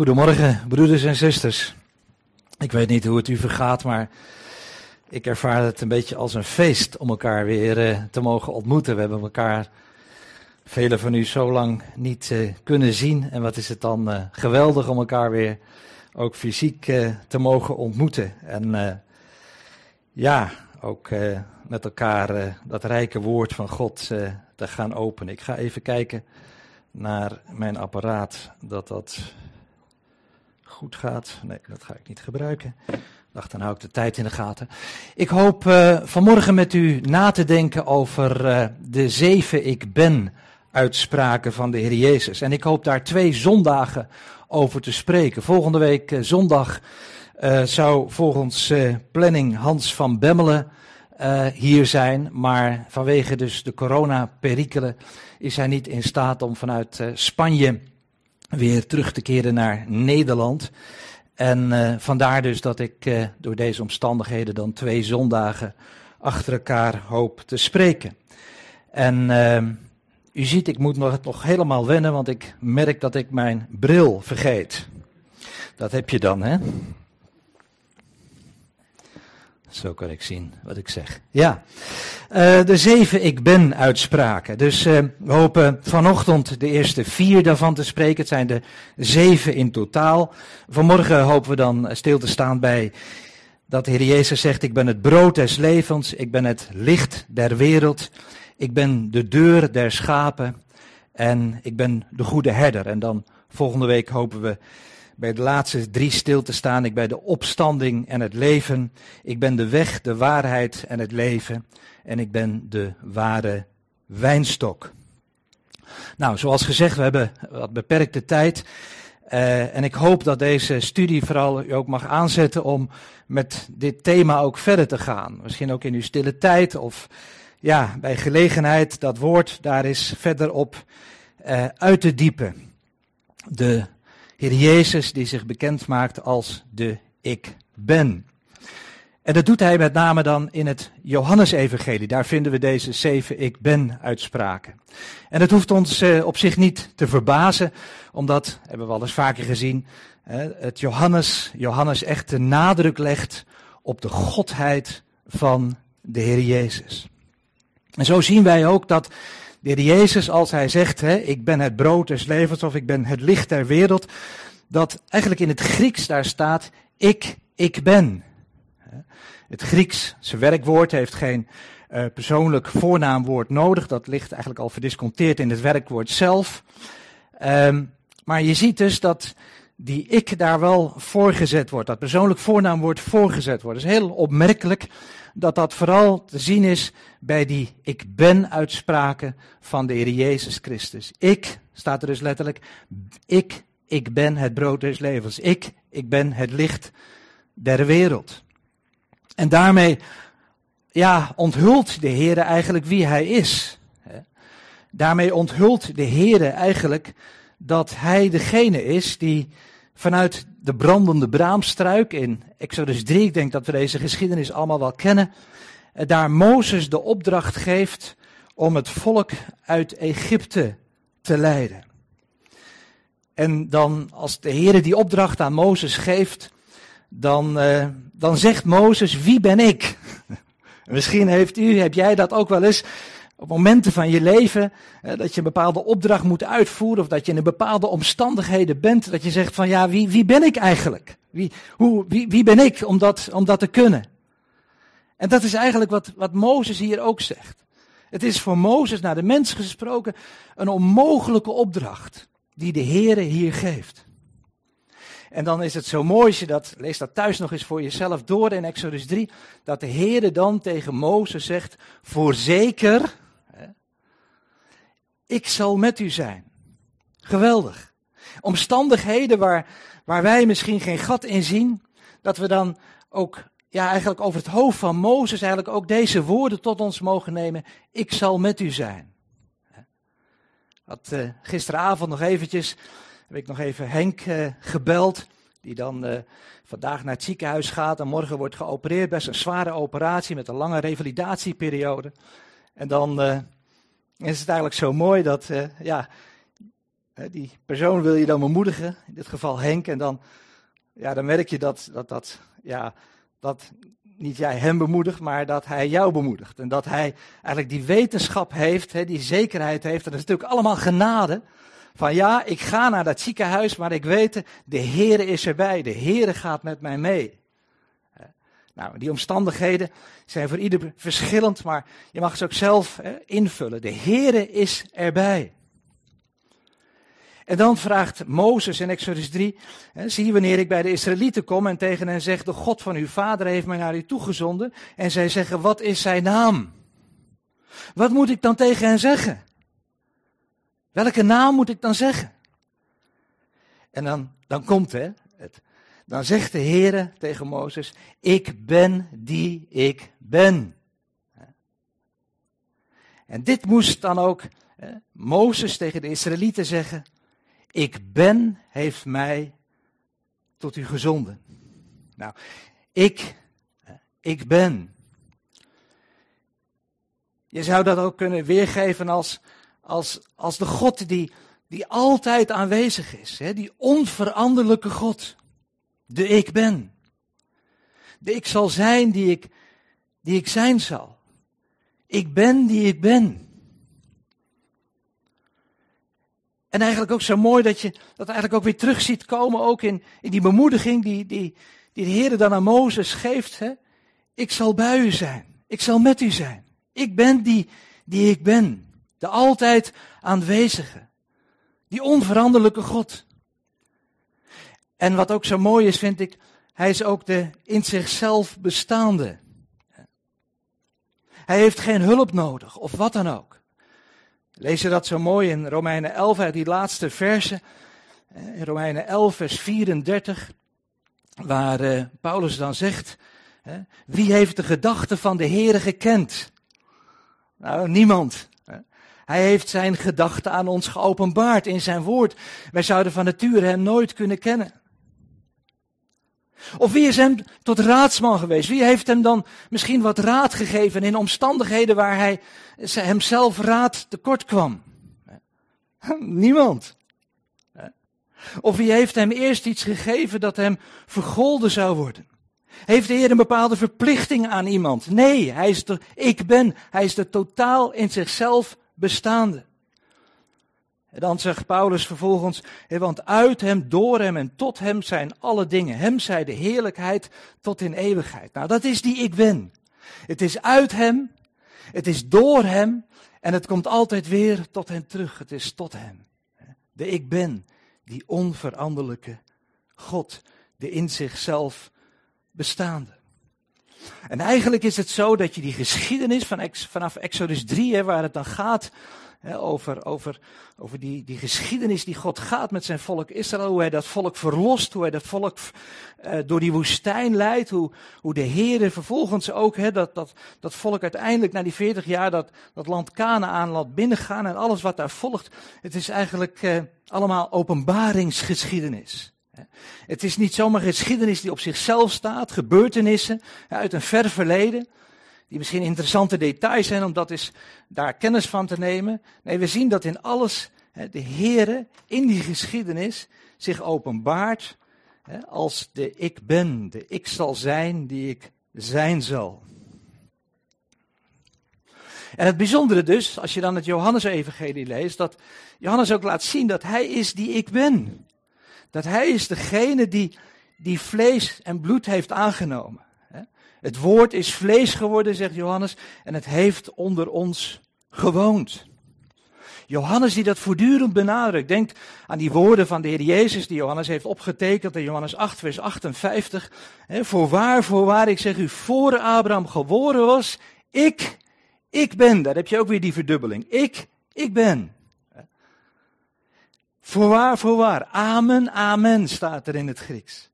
Goedemorgen, broeders en zusters. Ik weet niet hoe het u vergaat, maar ik ervaar het een beetje als een feest om elkaar weer uh, te mogen ontmoeten. We hebben elkaar, velen van u, zo lang niet uh, kunnen zien. En wat is het dan uh, geweldig om elkaar weer ook fysiek te mogen ontmoeten. En ja, ook met elkaar dat rijke woord van God te gaan openen. Ik ga even kijken naar mijn apparaat, dat dat goed gaat. Nee, dat ga ik niet gebruiken. Ik dacht, dan hou ik de tijd in de gaten. Ik hoop uh, vanmorgen met u na te denken over uh, de zeven ik ben uitspraken van de Heer Jezus. En ik hoop daar twee zondagen over te spreken. Volgende week uh, zondag zou volgens planning Hans van Bemmelen hier zijn. Maar vanwege dus de coronaperikelen is hij niet in staat om vanuit Spanje weer terug te keren naar Nederland. En uh, vandaar dus dat ik uh, door deze omstandigheden dan twee zondagen achter elkaar hoop te spreken. En uh, u ziet, ik moet nog, nog helemaal wennen, want ik merk dat ik mijn bril vergeet. Dat heb je dan, hè? Zo kan ik zien wat ik zeg. Ja, uh, de zeven ik ben uitspraken. Dus uh, we hopen vanochtend de eerste vier daarvan te spreken. Het zijn de zeven in totaal. Vanmorgen hopen we dan stil te staan bij dat de Heer Jezus zegt, ik ben het brood des levens, ik ben het licht der wereld, ik ben de deur der schapen en ik ben de goede herder. En dan volgende week hopen we bij de laatste drie stil te staan. Ik ben de opstanding en het leven. Ik ben de weg, de waarheid en het leven. En ik ben de ware wijnstok. Nou, zoals gezegd, we hebben wat beperkte tijd. Uh, en ik hoop dat deze studie vooral u ook mag aanzetten om met dit thema ook verder te gaan. Misschien ook in uw stille tijd of ja, bij gelegenheid dat woord daar is verder op uh, uit te diepen. De Heer Jezus die zich bekend maakt als de Ik Ben. En dat doet hij met name dan in het Johannesevangelie. Daar vinden we deze zeven Ik Ben uitspraken. En dat hoeft ons eh, op zich niet te verbazen, omdat, hebben we al eens vaker gezien, het Johannes, Johannes echt de nadruk legt op de godheid van de Heer Jezus. En zo zien wij ook dat de Jezus, als hij zegt, hè, ik ben het brood des levens of ik ben het licht der wereld, dat eigenlijk in het Grieks daar staat, ik, ik ben. Het Grieks, zijn werkwoord, heeft geen uh, persoonlijk voornaamwoord nodig. Dat ligt eigenlijk al verdisconteerd in het werkwoord zelf. Um, maar je ziet dus dat die ik daar wel voorgezet wordt. Dat persoonlijk voornaamwoord voorgezet wordt. Het is heel opmerkelijk dat dat vooral te zien is bij die ik ben uitspraken van de Heer Jezus Christus. Ik, staat er dus letterlijk, ik, ik ben het brood des levens. Ik, ik ben het licht der wereld. En daarmee, ja, onthult de Heer eigenlijk wie hij is. Daarmee onthult de Heer eigenlijk dat hij degene is die vanuit de brandende braamstruik in Exodus 3, ik denk dat we deze geschiedenis allemaal wel kennen, eh, daar Mozes de opdracht geeft om het volk uit Egypte te leiden. En dan als de Heer die opdracht aan Mozes geeft, dan, uh, dan zegt Mozes, wie ben ik? Misschien heeft u, heb jij dat ook wel eens op momenten van je leven, dat je een bepaalde opdracht moet uitvoeren of dat je in een bepaalde omstandigheden bent, dat je zegt van ja, wie, wie ben ik eigenlijk? Wie, hoe, wie, wie ben ik om dat, om dat te kunnen? En dat is eigenlijk wat, wat Mozes hier ook zegt. Het is voor Mozes, naar de mens gesproken, een onmogelijke opdracht die de Heere hier geeft. En dan is het zo mooi, als je dat, lees dat thuis nog eens voor jezelf door in Exodus 3, dat de Heere dan tegen Mozes zegt, voorzeker, ik zal met u zijn. Geweldig. Omstandigheden waar, waar wij misschien geen gat in zien, dat we dan ook ja, eigenlijk over het hoofd van Mozes eigenlijk ook deze woorden tot ons mogen nemen. Ik zal met u zijn. Uh, gisteravond nog eventjes, heb ik nog even Henk uh, gebeld, die dan uh, vandaag naar het ziekenhuis gaat en morgen wordt geopereerd. Best een zware operatie met een lange revalidatieperiode. En dan is het eigenlijk zo mooi dat, ja, Die persoon wil je dan bemoedigen, in dit geval Henk, en dan, ja, dan merk je dat, dat, dat, ja, dat niet jij hem bemoedigt, maar dat hij jou bemoedigt. En dat hij eigenlijk die wetenschap heeft, die zekerheid heeft. En dat is natuurlijk allemaal genade. Van ja, ik ga naar dat ziekenhuis, maar ik weet, de Heere is erbij. De Heere gaat met mij mee. Nou, die omstandigheden zijn voor ieder verschillend, maar je mag ze ook zelf invullen. De Heere is erbij. En dan vraagt Mozes in Exodus 3, hè, zie wanneer ik bij de Israëlieten kom en tegen hen zeg, de God van uw vader heeft mij naar u toegezonden. En zij zeggen, wat is zijn naam? Wat moet ik dan tegen hen zeggen? Welke naam moet ik dan zeggen? En dan, dan komt hè, het. Dan zegt de Heere tegen Mozes, ik ben die ik ben. En dit moest dan ook Mozes tegen de Israëlieten zeggen, ik ben heeft mij tot u gezonden. Nou, ik, ik ben. Je zou dat ook kunnen weergeven als, als, als de God die, die altijd aanwezig is. Hè? Die onveranderlijke God. De ik ben. De ik zal zijn die ik, die ik zijn zal. Ik ben die ik ben. En eigenlijk ook zo mooi dat je dat eigenlijk ook weer terug ziet komen, ook in, in die bemoediging die, die, die de Heer dan aan Mozes geeft. Hè? Ik zal bij u zijn. Ik zal met u zijn. Ik ben die, die ik ben. De altijd aanwezige. Die onveranderlijke God. En wat ook zo mooi is, vind ik, hij is ook de in zichzelf bestaande. Hij heeft geen hulp nodig, of wat dan ook. Lees je dat zo mooi in Romeinen 11 uit die laatste verse. In Romeinen 11 vers 34. Waar uh, Paulus dan zegt. Wie heeft de gedachten van de Heere gekend? Nou, niemand. Hij heeft zijn gedachten aan ons geopenbaard in zijn woord. Wij zouden van nature hem nooit kunnen kennen. Of wie is hem tot raadsman geweest? Wie heeft hem dan misschien wat raad gegeven in omstandigheden waar hij hemzelf raad tekort kwam? Niemand. Of wie heeft hem eerst iets gegeven dat hem vergolden zou worden? Heeft de Heer een bepaalde verplichting aan iemand? Nee, hij is de ik ben. Hij is de totaal in zichzelf bestaande. En dan zegt Paulus vervolgens, want uit hem, door hem en tot hem zijn alle dingen. Hem zij de heerlijkheid tot in eeuwigheid. Nou, dat is die ik ben. Het is uit hem, het is door hem en het komt altijd weer tot hem terug. Het is tot hem. De ik ben, die onveranderlijke God, de in zichzelf bestaande. En eigenlijk is het zo dat je die geschiedenis van vanaf Exodus 3, hè, waar het dan gaat over, over, over die, die geschiedenis die God gaat met zijn volk Israël. Hoe hij dat volk verlost, hoe hij dat volk uh, door die woestijn leidt. Hoe, hoe de Heer vervolgens ook he, dat, dat, dat volk uiteindelijk na die 40 jaar dat, dat land Canaan laat binnengaan. En alles wat daar volgt. Het is eigenlijk uh, allemaal openbaringsgeschiedenis. Het is niet zomaar geschiedenis die op zichzelf staat, gebeurtenissen uit een ver verleden die misschien interessante details zijn om dat eens daar kennis van te nemen. Nee, we zien dat in alles de Heere in die geschiedenis zich openbaart als de ik ben, de ik zal zijn die ik zijn zal. En het bijzondere dus, als je dan het Johannes-evangelie leest, dat Johannes ook laat zien dat hij is die ik ben. Dat hij is degene die, die vlees en bloed heeft aangenomen. Het woord is vlees geworden, zegt Johannes, en het heeft onder ons gewoond. Johannes die dat voortdurend benadrukt. Denkt aan die woorden van de Heer Jezus die Johannes heeft opgetekend in Johannes 8, vers 58. voorwaar, voorwaar, ik zeg u, voor Abraham geboren was, ik, ik ben. Daar heb je ook weer die verdubbeling. Ik, ik ben. Voorwaar, voorwaar. Amen, amen staat er in het Grieks.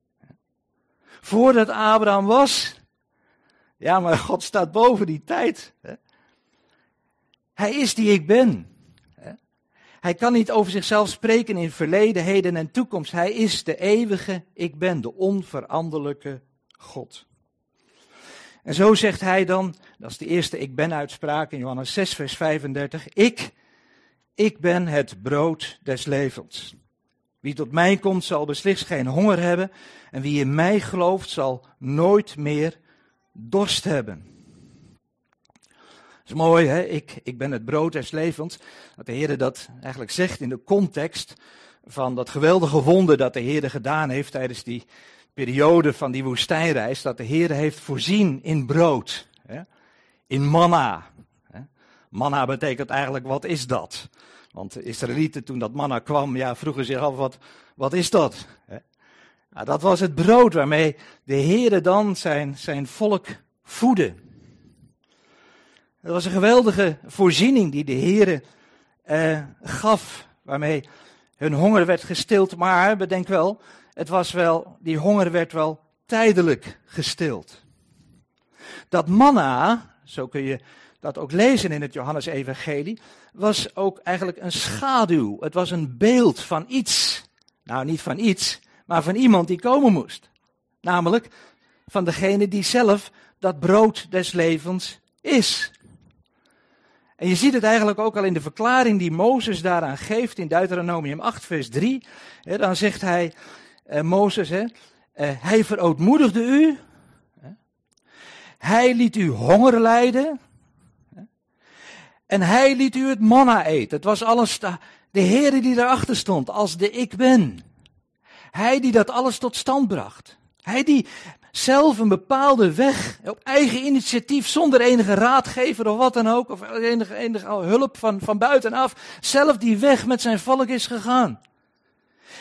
Voordat Abraham was, ja, maar God staat boven die tijd. Hij is die ik ben. Hij kan niet over zichzelf spreken in verleden, heden en toekomst. Hij is de eeuwige ik ben, de onveranderlijke God. En zo zegt hij dan, dat is de eerste ik ben uitspraak in Johannes 6, vers 35. Ik, ik ben het brood des levens. Wie tot mij komt zal beslist geen honger hebben en wie in mij gelooft zal nooit meer dorst hebben. Dat is mooi, hè? Ik, ik ben het brood des levens. Dat de Heer dat eigenlijk zegt in de context van dat geweldige wonder dat de Heer gedaan heeft tijdens die periode van die woestijnreis. Dat de Heer heeft voorzien in brood, hè? in manna. Hè? Manna betekent eigenlijk, wat is dat? Want de Israëlieten, toen dat manna kwam, ja, vroegen zich af, wat, wat is dat? Nou, dat was het brood waarmee de Heere dan zijn, zijn volk voedde. Het was een geweldige voorziening die de Heere eh, gaf, waarmee hun honger werd gestild. Maar bedenk wel, het was wel, die honger werd wel tijdelijk gestild. Dat manna, zo kun je dat ook lezen in het Johannes-evangelie, was ook eigenlijk een schaduw. Het was een beeld van iets. Nou, niet van iets, maar van iemand die komen moest. Namelijk van degene die zelf dat brood des levens is. En je ziet het eigenlijk ook al in de verklaring die Mozes daaraan geeft in Deuteronomium 8, vers 3. dan zegt hij, eh, Mozes, eh, hij verootmoedigde u, hij liet u honger lijden, en hij liet u het manna eten. Het was alles de, de Heer die daarachter stond, als de ik ben. Hij die dat alles tot stand bracht. Hij die zelf een bepaalde weg, op eigen initiatief, zonder enige raadgever of wat dan ook, of enige, enige hulp van, van buitenaf, zelf die weg met zijn volk is gegaan.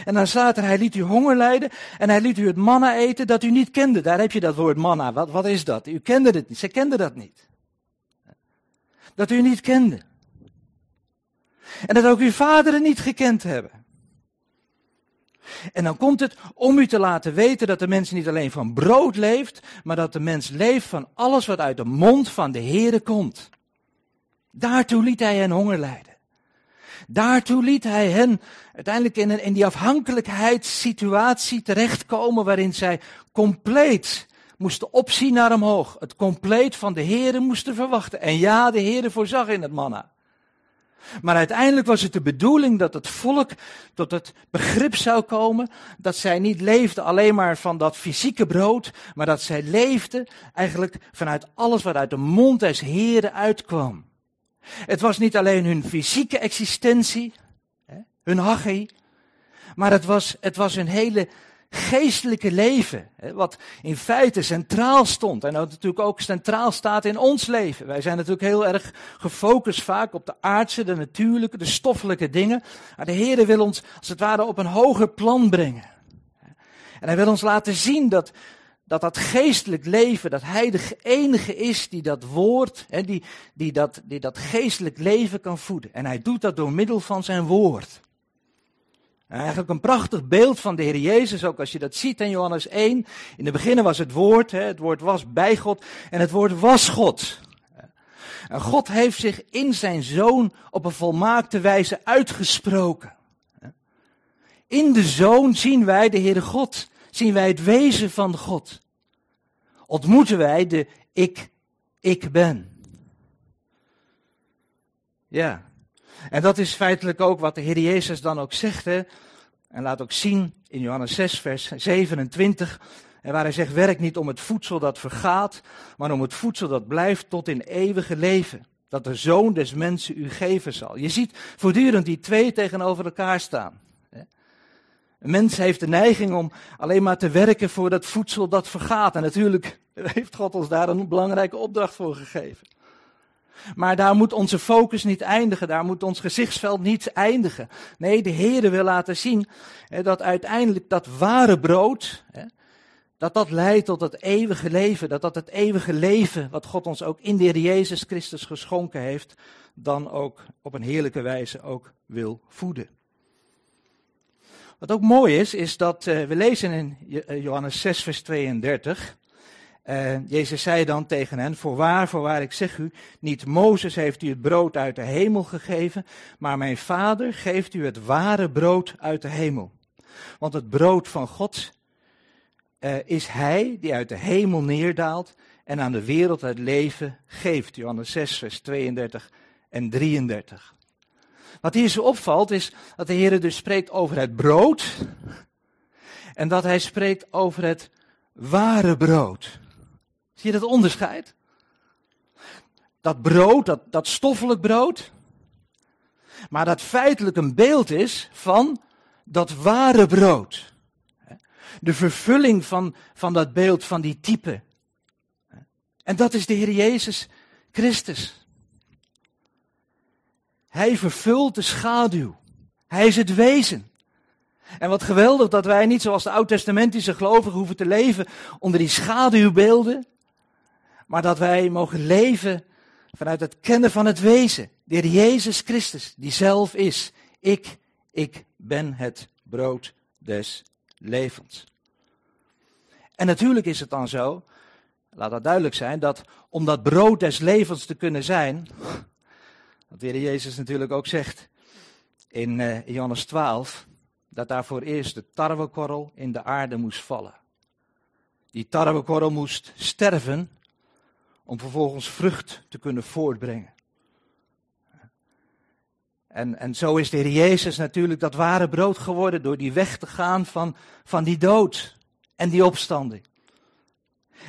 En dan staat er, hij liet u honger lijden en hij liet u het manna eten dat u niet kende. Daar heb je dat woord manna. Wat, wat is dat? U kende het niet. Ze kenden dat niet. Dat u niet kende. En dat ook uw vaderen niet gekend hebben. En dan komt het om u te laten weten dat de mens niet alleen van brood leeft, maar dat de mens leeft van alles wat uit de mond van de Heere komt. Daartoe liet hij hen honger lijden. Daartoe liet hij hen uiteindelijk in, in die afhankelijkheidssituatie terechtkomen waarin zij compleet moesten opzien naar omhoog. Het compleet van de Heere moesten verwachten. En ja, de Heere voorzag in het manna. Maar uiteindelijk was het de bedoeling dat het volk tot het begrip zou komen dat zij niet leefden alleen maar van dat fysieke brood, maar dat zij leefden eigenlijk vanuit alles wat uit de mond des Heren uitkwam. Het was niet alleen hun fysieke existentie, hun hachie, maar het was, het was hun hele geestelijke leven, wat in feite centraal stond en dat natuurlijk ook centraal staat in ons leven. Wij zijn natuurlijk heel erg gefocust vaak op de aardse, de natuurlijke, de stoffelijke dingen. Maar de Heer wil ons als het ware op een hoger plan brengen. En hij wil ons laten zien dat dat, dat geestelijk leven, dat hij de enige is die dat woord, die, die, dat, die dat geestelijk leven kan voeden. En hij doet dat door middel van zijn woord. Eigenlijk een prachtig beeld van de Heer Jezus, ook als je dat ziet in Johannes 1. In het begin was het woord, het woord was bij God en het woord was God. En God heeft zich in zijn zoon op een volmaakte wijze uitgesproken. In de zoon zien wij de Heere God, zien wij het wezen van God. Ontmoeten wij de ik, ik ben. Ja, en dat is feitelijk ook wat de Heer Jezus dan ook zegt. Hè? En laat ook zien in Johannes 6, vers 27. En waar hij zegt: Werk niet om het voedsel dat vergaat, maar om het voedsel dat blijft tot in eeuwige leven. Dat de zoon des mensen u geven zal. Je ziet voortdurend die twee tegenover elkaar staan. Een mens heeft de neiging om alleen maar te werken voor dat voedsel dat vergaat. En natuurlijk heeft God ons daar een belangrijke opdracht voor gegeven. Maar daar moet onze focus niet eindigen, daar moet ons gezichtsveld niet eindigen. Nee, de Heer wil laten zien hè, dat uiteindelijk dat ware brood, hè, dat dat leidt tot het eeuwige leven, dat dat het eeuwige leven, wat God ons ook in de Heer Jezus Christus geschonken heeft, dan ook op een heerlijke wijze ook wil voeden. Wat ook mooi is, is dat uh, we lezen in Johannes 6, vers 32. Jezus zei dan tegen hen, voorwaar, voorwaar, ik zeg u, niet Mozes heeft u het brood uit de hemel gegeven, maar mijn vader geeft u het ware brood uit de hemel. Want het brood van God uh, is hij die uit de hemel neerdaalt en aan de wereld het leven geeft. Johannes 6, vers 32 en 33. Wat hier zo opvalt is dat de Heer dus spreekt over het brood en dat hij spreekt over het ware brood. Zie je dat onderscheid? Dat brood, dat, dat stoffelijk brood, maar dat feitelijk een beeld is van dat ware brood. De vervulling van, van dat beeld, van die type. En dat is de Heer Jezus Christus. Hij vervult de schaduw. Hij is het wezen. En wat geweldig dat wij niet zoals de oud-testamentische gelovigen hoeven te leven onder die schaduwbeelden, maar dat wij mogen leven vanuit het kennen van het wezen, de Heer Jezus Christus, die zelf is. Ik, ik ben het brood des levens. En natuurlijk is het dan zo, laat dat duidelijk zijn, dat om dat brood des levens te kunnen zijn, wat de Heer Jezus natuurlijk ook zegt in uh, Johannes 12, dat daarvoor eerst de tarwekorrel in de aarde moest vallen. Die tarwekorrel moest sterven om vervolgens vrucht te kunnen voortbrengen. En, en zo is de Heer Jezus natuurlijk dat ware brood geworden door die weg te gaan van, van die dood en die opstanding.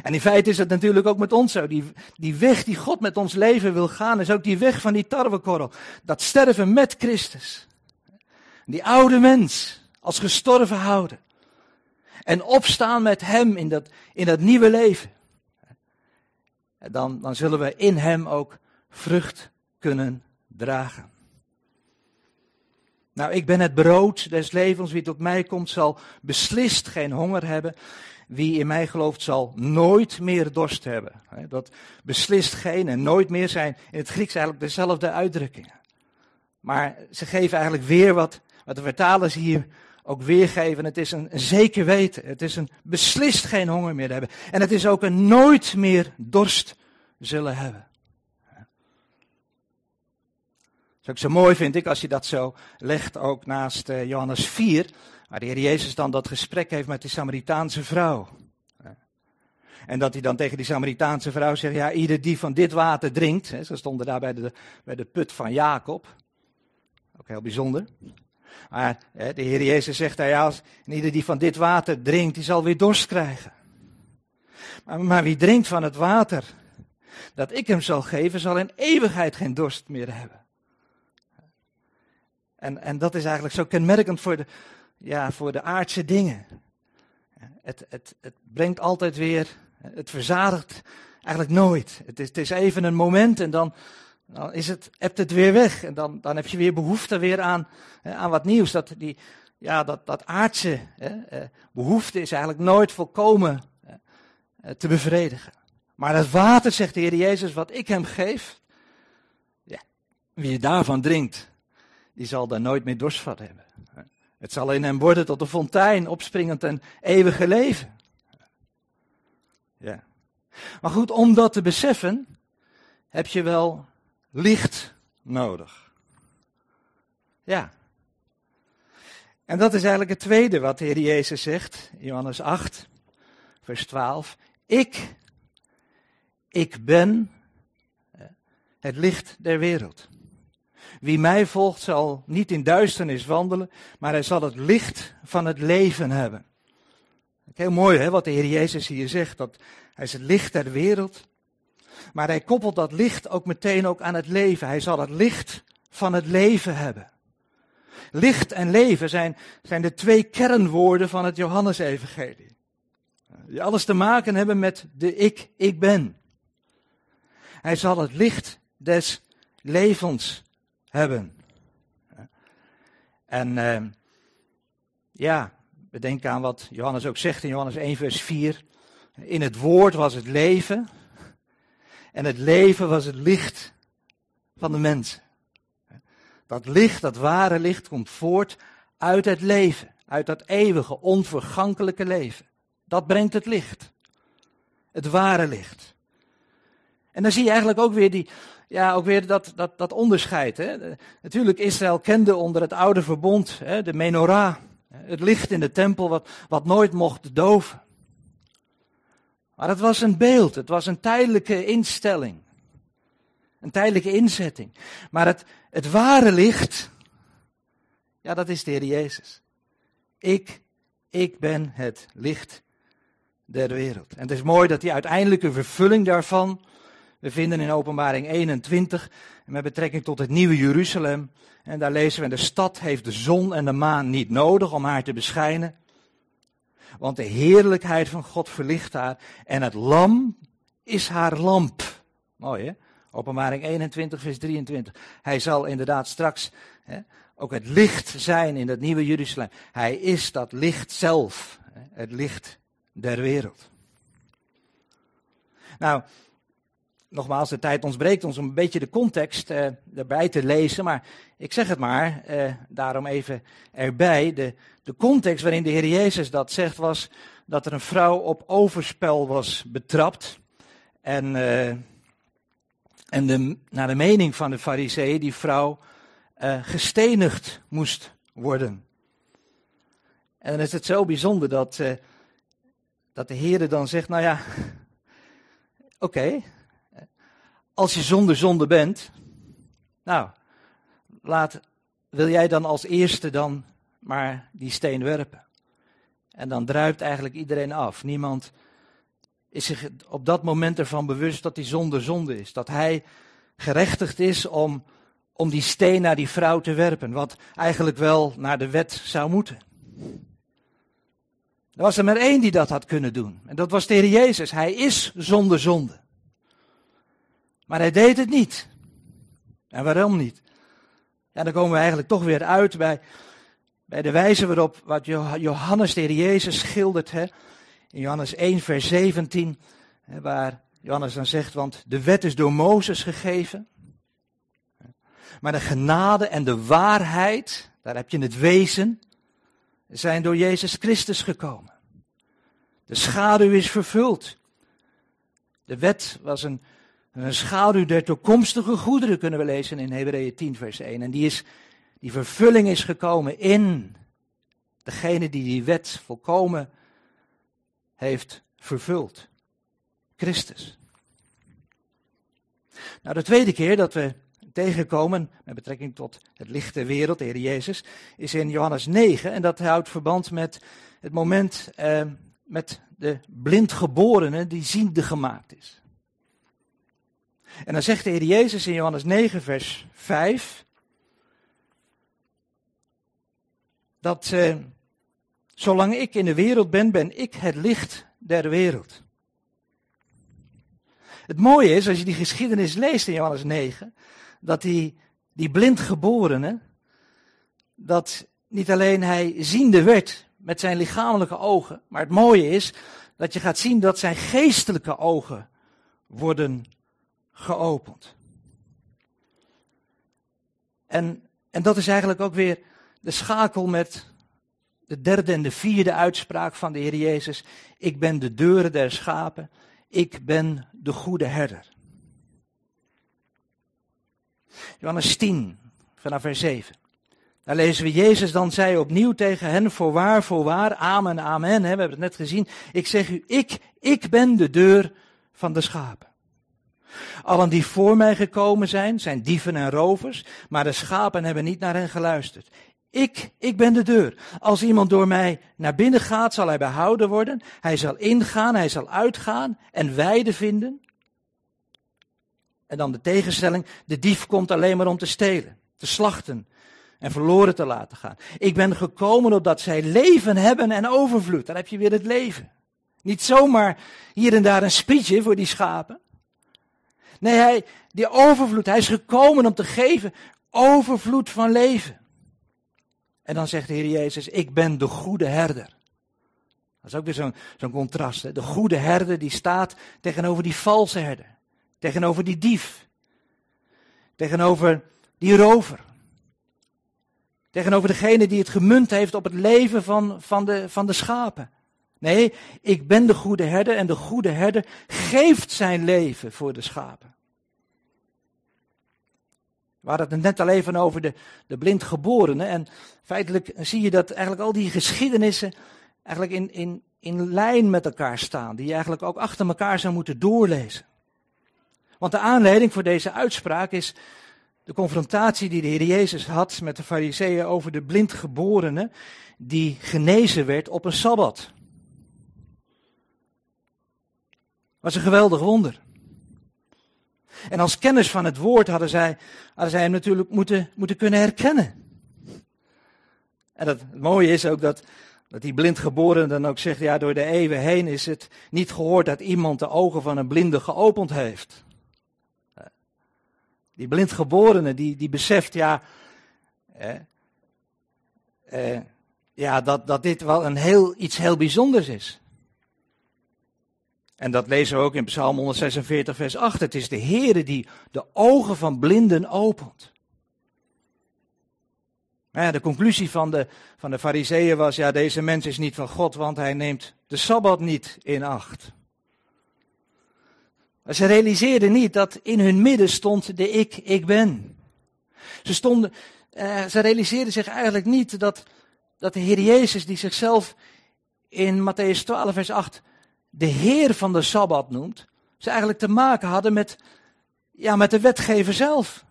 En in feite is het natuurlijk ook met ons zo. Die, die weg die God met ons leven wil gaan, is ook die weg van die tarwekorrel. Dat sterven met Christus. Die oude mens als gestorven houden. En opstaan met Hem in dat, in dat nieuwe leven. Dan, dan zullen we in Hem ook vrucht kunnen dragen. Nou, ik ben het brood des levens. Wie tot mij komt, zal beslist geen honger hebben. Wie in mij gelooft, zal nooit meer dorst hebben. Dat beslist geen en nooit meer zijn in het Grieks eigenlijk dezelfde uitdrukkingen. Maar ze geven eigenlijk weer wat, wat de vertalers hier ook weergeven. Het is een, zeker weten. Het is een beslist geen honger meer hebben. En het is ook een nooit meer dorst zullen hebben. Dat is ook zo mooi vind ik als je dat zo legt ook naast uh, Johannes 4, waar de Heer Jezus dan dat gesprek heeft met die Samaritaanse vrouw. En dat hij dan tegen die Samaritaanse vrouw zegt, ja, ieder die van dit water drinkt, hè, ze stonden daar bij de, bij de put van Jacob, ook heel bijzonder. Maar de Heer Jezus zegt daar, ja, als, ieder die van dit water drinkt, die zal weer dorst krijgen. Maar, maar wie drinkt van het water dat ik hem zal geven, zal in eeuwigheid geen dorst meer hebben. En, en dat is eigenlijk zo kenmerkend voor de, ja, voor de aardse dingen. Het, het, het brengt altijd weer, het verzadigt eigenlijk nooit. Het is, het is even een moment en dan, dan is het, hebt het weer weg. En dan, dan heb je weer behoefte weer aan, aan wat nieuws. Dat, die, ja, dat, dat aardse hè, eh, behoefte is eigenlijk nooit volkomen eh, te bevredigen. Maar het water, zegt de Heer Jezus, wat ik hem geef, ja, wie daarvan drinkt, die zal daar nooit meer dorst van hebben. Het zal in hem worden tot een fontein, opspringend en eeuwige leven. Ja. Maar goed, om dat te beseffen, heb je wel licht nodig. Ja. En dat is eigenlijk het tweede wat de Heer Jezus zegt, Johannes 8, vers 12. Ik, ik ben het licht der wereld. Wie mij volgt zal niet in duisternis wandelen, maar hij zal het licht van het leven hebben. Heel mooi hè, wat de Heer Jezus hier zegt, dat hij is het licht der wereld. Maar hij koppelt dat licht ook meteen ook aan het leven. Hij zal het licht van het leven hebben. Licht en leven zijn, zijn de twee kernwoorden van het Johannesevangelie. Die alles te maken hebben met de ik, ik ben. Hij zal het licht des levens hebben. En uh, ja, we denken aan wat Johannes ook zegt in Johannes 1, vers 4. In het woord was het leven. En het leven was het licht van de mensen. Dat licht, dat ware licht, komt voort uit het leven. Uit dat eeuwige, onvergankelijke leven. Dat brengt het licht. Het ware licht. En dan zie je eigenlijk ook weer die, ja, ook weer dat, dat, dat onderscheid. Hè. Natuurlijk, Israël kende onder het oude verbond hè, de menorah, het licht in de tempel wat, wat nooit mocht doven. Maar het was een beeld, het was een tijdelijke instelling. Een tijdelijke inzetting. Maar het, het ware licht, Ja, dat is de Heer Jezus. Ik, ik ben het licht der wereld. En het is mooi dat die uiteindelijke vervulling daarvan we vinden in Openbaring 21 met betrekking tot het nieuwe Jeruzalem. En daar lezen we, de stad heeft de zon en de maan niet nodig om haar te beschijnen. Want de heerlijkheid van God verlicht haar en het lam is haar lamp. Mooi hè? Openbaring 21 vers 23. Hij zal inderdaad straks hè, ook het licht zijn in het nieuwe Jeruzalem. Hij is dat licht zelf. Hè, het licht der wereld. Nou, nogmaals, de tijd ontbreekt ons om een beetje de context uh, erbij te lezen. Maar ik zeg het maar, uh, daarom even erbij. De, de context waarin de Heer Jezus dat zegt was dat er een vrouw op overspel was betrapt. En, uh, en de, naar de mening van de fariseeën die vrouw gestenigd moest worden. En dan is het zo bijzonder dat, dat de Heer dan zegt, nou ja, oké, als je zonder zonde bent, nou, laat, wil jij dan als eerste dan maar die steen werpen? En dan druipt eigenlijk iedereen af. Niemand is zich op dat moment ervan bewust dat die zonde zonde is. Dat hij gerechtigd is om, om die steen naar die vrouw te werpen. Wat eigenlijk wel naar de wet zou moeten. Er was er maar één die dat had kunnen doen. En dat was de Jezus. Hij is zonder zonde. Maar hij deed het niet. En waarom niet? Ja, dan komen we eigenlijk toch weer uit bij, bij de wijze waarop wat Johannes de Jezus schildert. Hè? In Johannes 1, vers 17, hè, waar Johannes dan zegt, want de wet is door Mozes gegeven. Maar de genade en de waarheid, daar heb je het wezen, zijn door Jezus Christus gekomen. De schaduw is vervuld. De wet was een een schaduw der toekomstige goederen kunnen we lezen in Hebreeën 10 vers 1. En die, is, die vervulling is gekomen in degene die die wet volkomen heeft vervuld. Christus. Nou, de tweede keer dat we tegenkomen met betrekking tot het licht der wereld, de Heer Jezus, is in Johannes 9. En dat houdt verband met het moment eh, met de blindgeborene die ziende gemaakt is. En dan zegt de Heer Jezus in Johannes 9, vers 5, dat uh, zolang ik in de wereld ben, ben ik het licht der wereld. Het mooie is, als je die geschiedenis leest in Johannes 9, dat die, die blindgeborene, dat niet alleen hij ziende werd met zijn lichamelijke ogen, maar het mooie is dat je gaat zien dat zijn geestelijke ogen worden geopend. En, en dat is eigenlijk ook weer de schakel met de derde en de vierde uitspraak van de Heer Jezus. Ik ben de deuren der schapen. Ik ben de goede herder. Johannes 10, vanaf vers 7. Daar lezen we, Jezus dan zei opnieuw tegen hen, voorwaar, voorwaar, amen, amen. We hebben het net gezien. Ik zeg u, ik, ik ben de deur van de schapen. Allen die voor mij gekomen zijn, zijn dieven en rovers, maar de schapen hebben niet naar hen geluisterd. Ik, ik ben de deur. Als iemand door mij naar binnen gaat, zal hij behouden worden. Hij zal ingaan, hij zal uitgaan en weide vinden. En dan de tegenstelling, de dief komt alleen maar om te stelen, te slachten en verloren te laten gaan. Ik ben gekomen opdat zij leven hebben en overvloed. Dan heb je weer het leven. Niet zomaar hier en daar een sprietje voor die schapen. Nee, hij, die overvloed, hij is gekomen om te geven overvloed van leven. En dan zegt de Heer Jezus, ik ben de goede herder. Dat is ook weer zo'n contrast. Hè? De goede herder die staat tegenover die valse herder. Tegenover die dief. Tegenover die rover. Tegenover degene die het gemunt heeft op het leven van, van, de, van de schapen. Nee, ik ben de goede herder en de goede herder geeft zijn leven voor de schapen. We hadden het net al even over de, de blindgeborenen. En feitelijk zie je dat eigenlijk al die geschiedenissen eigenlijk in, in, in lijn met elkaar staan. Die je eigenlijk ook achter elkaar zou moeten doorlezen. Want de aanleiding voor deze uitspraak is, de confrontatie die de Heer Jezus had met de Fariseeën over de blindgeborene die genezen werd op een sabbat. Was een geweldig wonder. En als kennis van het woord hadden zij, hadden zij hem natuurlijk moeten, moeten kunnen herkennen. En dat, het mooie is ook dat, dat die blindgeborene dan ook zegt, ja door de eeuwen heen is het niet gehoord dat iemand de ogen van een blinde geopend heeft. Die blindgeborene die, die beseft, ja, eh, ja dat, dat dit wel een heel, iets heel bijzonders is. En dat lezen we ook in Psalm 146, vers 8. Het is de Heere die de ogen van blinden opent. De conclusie van de, van de fariseeën was, ja, deze mens is niet van God, want hij neemt de Sabbat niet in acht. Maar ze realiseerden niet dat in hun midden stond de ik, ik ben. Ze, stonden, eh, ze realiseerden zich eigenlijk niet dat, dat de Heer Jezus, die zichzelf in Matthäus 12, vers 8 de Heer van de Sabbat noemt, ze eigenlijk te maken hadden met, ja, met de wetgever zelf.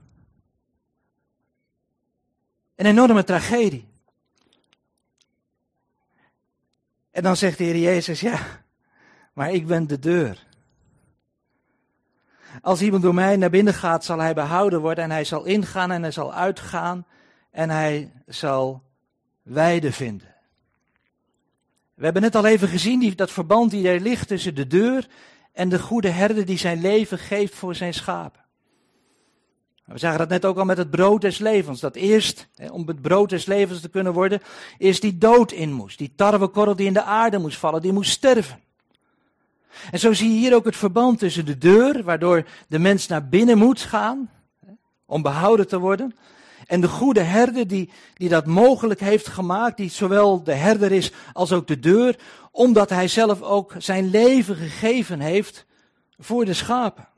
Een enorme tragedie. En dan zegt de Heer Jezus, ja, maar ik ben de deur. Als iemand door mij naar binnen gaat, zal hij behouden worden en hij zal ingaan en hij zal uitgaan en hij zal weide vinden. We hebben net al even gezien die, dat verband die er ligt tussen de deur en de goede herder die zijn leven geeft voor zijn schapen. We zagen dat net ook al met het brood des levens. Dat eerst, om het brood des levens te kunnen worden, eerst die dood in moest. Die tarwekorrel die in de aarde moest vallen, die moest sterven. En zo zie je hier ook het verband tussen de deur, waardoor de mens naar binnen moet gaan, om behouden te worden, en de goede herder die, die dat mogelijk heeft gemaakt, die zowel de herder is als ook de deur, omdat hij zelf ook zijn leven gegeven heeft voor de schapen.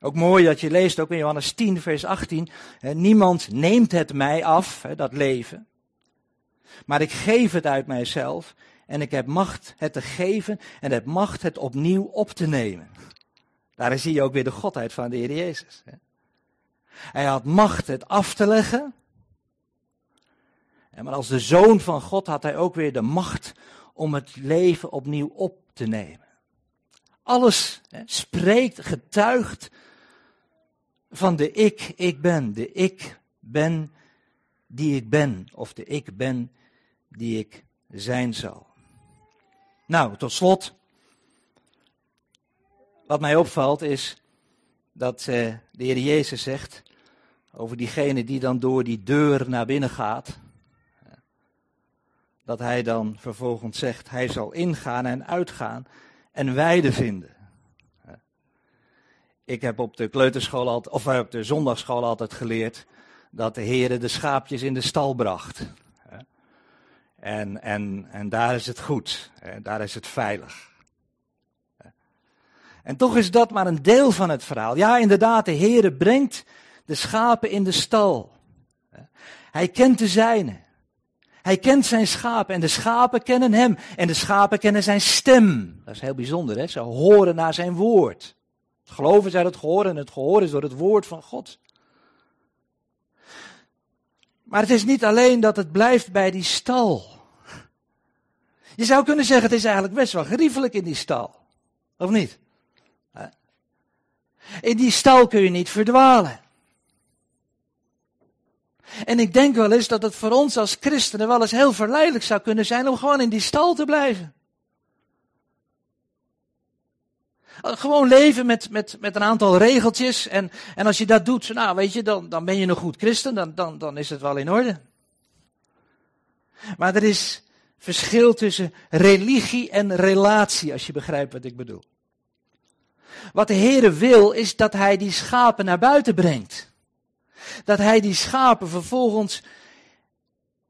Ook mooi dat je leest, ook in Johannes 10, vers 18, niemand neemt het mij af, dat leven, maar ik geef het uit mijzelf en ik heb macht het te geven en heb macht het opnieuw op te nemen. Daar zie je ook weer de godheid van de Heer Jezus. Hij had macht het af te leggen. En maar als de zoon van God had hij ook weer de macht om het leven opnieuw op te nemen. Alles spreekt, getuigt van de ik, ik ben. De ik ben die ik ben. Of de ik ben die ik zijn zal. Nou, tot slot. Wat mij opvalt is dat eh, de Heer Jezus zegt over diegene die dan door die deur naar binnen gaat. Dat hij dan vervolgens zegt, hij zal ingaan en uitgaan en weide vinden. Ik heb op de kleuterschool altijd, of op de zondagschool altijd geleerd dat de Heer de schaapjes in de stal bracht. En, en, en daar is het goed, daar is het veilig. En toch is dat maar een deel van het verhaal. Ja, inderdaad, de Heere brengt de schapen in de stal. Hij kent de zijne. Hij kent zijn schapen en de schapen kennen hem. En de schapen kennen zijn stem. Dat is heel bijzonder, hè? Ze horen naar zijn woord. Het geloven is het gehoor en het gehoor is door het woord van God. Maar het is niet alleen dat het blijft bij die stal. Je zou kunnen zeggen, het is eigenlijk best wel geriefelijk in die stal. Of niet? In die stal kun je niet verdwalen. En ik denk wel eens dat het voor ons als christenen wel eens heel verleidelijk zou kunnen zijn om gewoon in die stal te blijven. Gewoon leven met, met, met een aantal regeltjes. En, en als je dat doet, nou weet je, dan, dan ben je een goed christen, dan, dan, dan is het wel in orde. Maar er is verschil tussen religie en relatie, als je begrijpt wat ik bedoel. Wat de Heere wil, is dat hij die schapen naar buiten brengt. Dat hij die schapen vervolgens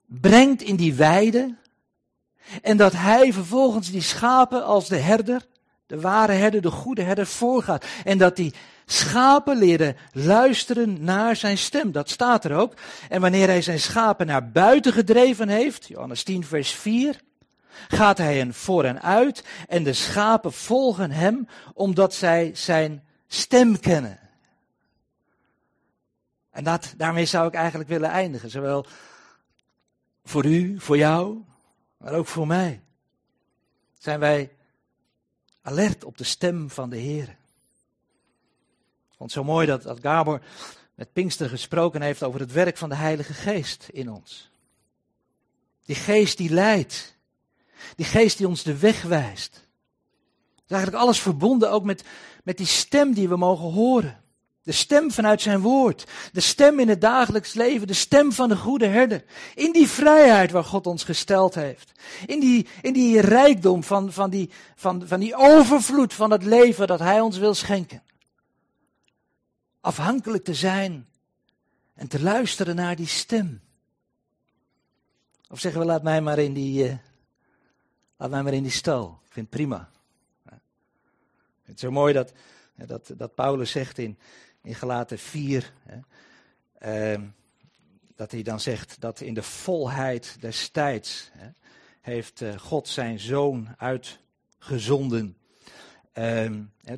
brengt in die weide. En dat hij vervolgens die schapen als de herder, de ware herder, de goede herder voorgaat. En dat die schapen leren luisteren naar zijn stem. Dat staat er ook. En wanneer hij zijn schapen naar buiten gedreven heeft, Johannes 10 vers 4, gaat hij hen voor en uit en de schapen volgen hem omdat zij zijn stem kennen. En dat, daarmee zou ik eigenlijk willen eindigen. Zowel voor u, voor jou, maar ook voor mij. Zijn wij alert op de stem van de Heer. Het zo mooi dat, dat Gabor met Pinkster gesproken heeft over het werk van de Heilige Geest in ons. Die geest die leidt. Die geest die ons de weg wijst. Is eigenlijk alles verbonden ook met, met die stem die we mogen horen. De stem vanuit zijn woord. De stem in het dagelijks leven. De stem van de goede herder. In die vrijheid waar God ons gesteld heeft. In die, in die rijkdom van, van, die, van, van die overvloed van het leven dat hij ons wil schenken. Afhankelijk te zijn en te luisteren naar die stem. Of zeggen we, laat mij maar in die, uh, laat mij maar in die stal. Ik vind het prima. Het zo mooi dat, dat, dat Paulus zegt in, in Galaten 4, hè, uh, dat hij dan zegt dat in de volheid des tijds hè, heeft uh, God zijn zoon uitgezonden. Uh,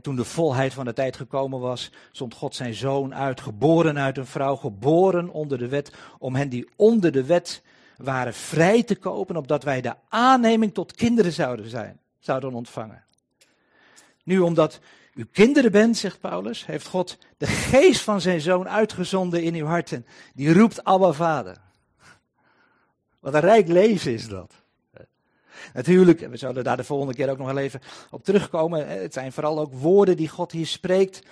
toen de volheid van de tijd gekomen was, zond God zijn zoon uit, geboren uit een vrouw, geboren onder de wet, om hen die onder de wet waren vrij te kopen, opdat wij de aanneming tot kinderen zouden zijn, zouden ontvangen. Nu, omdat u kinderen bent, zegt Paulus, heeft God de geest van zijn zoon uitgezonden in uw harten. Die roept Abba Vader. Wat een rijk leven is dat. Natuurlijk, we zullen daar de volgende keer ook nog wel even op terugkomen. Het zijn vooral ook woorden die God hier spreekt.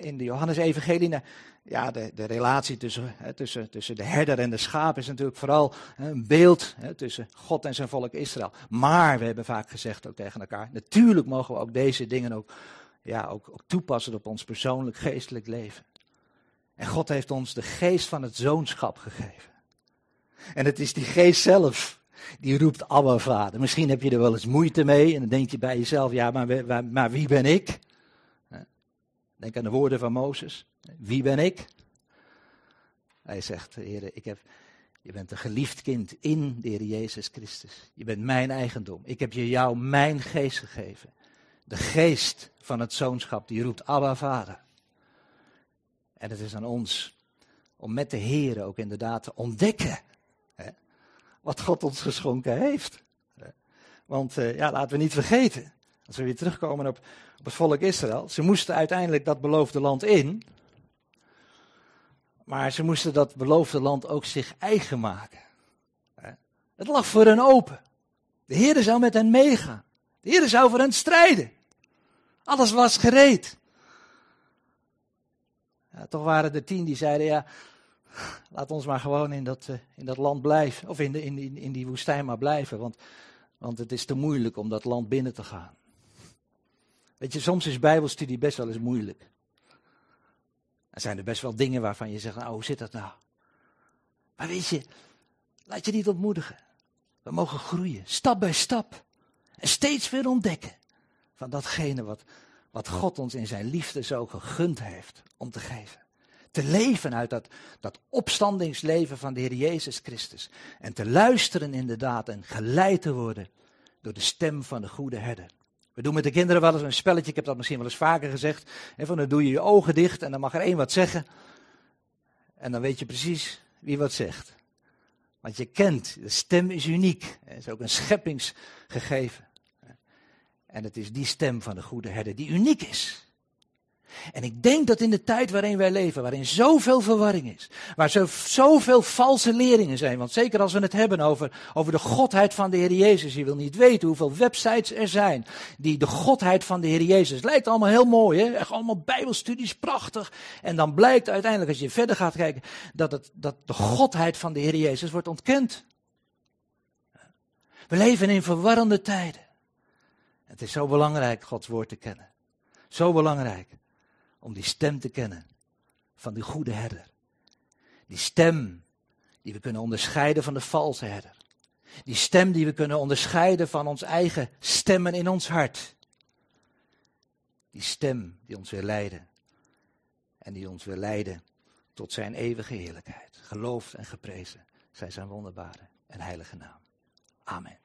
In de Johannes-evangelie, nou, ja, de, de relatie tussen, tussen, tussen de herder en de schaap is natuurlijk vooral een beeld tussen God en zijn volk Israël. Maar we hebben vaak gezegd ook tegen elkaar, natuurlijk mogen we ook deze dingen ook, ja, ook, ook toepassen op ons persoonlijk geestelijk leven. En God heeft ons de geest van het zoonschap gegeven. En het is die geest zelf die roept Abba Vader. Misschien heb je er wel eens moeite mee en dan denk je bij jezelf, ja, maar, wie ben ik? Denk aan de woorden van Mozes. Wie ben ik? Hij zegt, Heer, ik heb, je bent een geliefd kind in de Heer Jezus Christus. Je bent mijn eigendom. Ik heb je jou mijn geest gegeven. De geest van het zoonschap, die roept Abba Vader. En het is aan ons om met de Heer ook inderdaad te ontdekken wat God ons geschonken heeft. Want uh, ja, laten we niet vergeten, als we weer terugkomen op, op het volk Israël. Ze moesten uiteindelijk dat beloofde land in. Maar ze moesten dat beloofde land ook zich eigen maken. Het lag voor hen open. De Heer zou met hen meegaan. De Heer zou voor hen strijden. Alles was gereed. Ja, toch waren er tien die zeiden, ja, laat ons maar gewoon in dat, uh, in dat land blijven. Of in, de, in, in die woestijn maar blijven, want, want het is te moeilijk om dat land binnen te gaan. Weet je, soms is bijbelstudie best wel eens moeilijk. Er zijn er best wel dingen waarvan je zegt, nou hoe zit dat nou? Maar weet je, laat je niet ontmoedigen. We mogen groeien, stap bij stap. En steeds weer ontdekken van datgene wat, wat God ons in zijn liefde zo gegund heeft om te geven. Te leven uit dat, dat opstandingsleven van de Heer Jezus Christus. En te luisteren inderdaad en geleid te worden door de stem van de goede herder. We doen met de kinderen wel eens een spelletje, ik heb dat misschien wel eens vaker gezegd. Hè, van dan doe je je ogen dicht en dan mag er één wat zeggen. En dan weet je precies wie wat zegt. Want je kent, de stem is uniek. Het is ook een scheppingsgegeven. En het is die stem van de goede herder die uniek is. En ik denk dat in de tijd waarin wij leven, waarin zoveel verwarring is, waar zo, zoveel valse leringen zijn, want zeker als we het hebben over, over de godheid van de Heer Jezus, je wil niet weten hoeveel websites er zijn die de godheid van de Heer Jezus, lijkt allemaal heel mooi, hè? echt allemaal bijbelstudies, prachtig, en dan blijkt uiteindelijk als je verder gaat kijken, dat, het, dat de godheid van de Heer Jezus wordt ontkend. We leven in verwarrende tijden. Het is zo belangrijk Gods woord te kennen. Zo belangrijk om die stem te kennen van die goede herder. Die stem die we kunnen onderscheiden van de valse herder. Die stem die we kunnen onderscheiden van ons eigen stemmen in ons hart. Die stem die ons wil leiden. En die ons wil leiden tot zijn eeuwige heerlijkheid. Geloofd en geprezen zij zijn wonderbare en heilige naam. Amen.